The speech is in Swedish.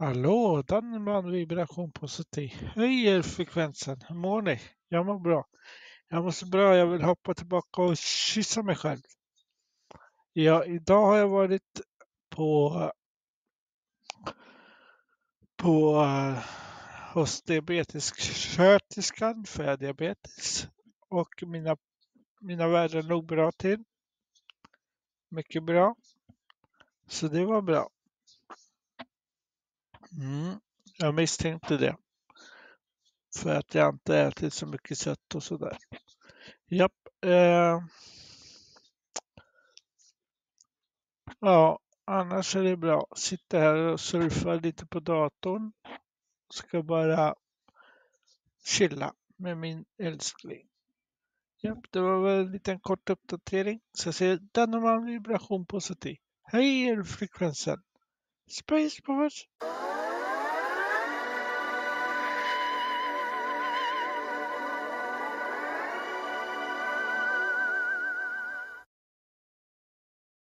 Hallå, Danneman vibration positiv. Höjer frekvensen. Hur mår ni? Jag mår bra. Jag mår så bra, jag vill hoppa tillbaka och kyssa mig själv. Ja, idag har jag varit på på uh, hos diabetessköterskan för jag har diabetes och mina, mina värden låg bra till. Mycket bra. Så det var bra. Mm, jag misstänkte det. För att jag inte ätit så mycket sött och sådär. Japp. Eh, ja, annars är det bra. Sitter här och surfar lite på datorn. Ska bara chilla med min älskling. Japp, det var väl en liten kort uppdatering. Så jag säger denna vibration positiv. Höjer frekvensen. Space Boys!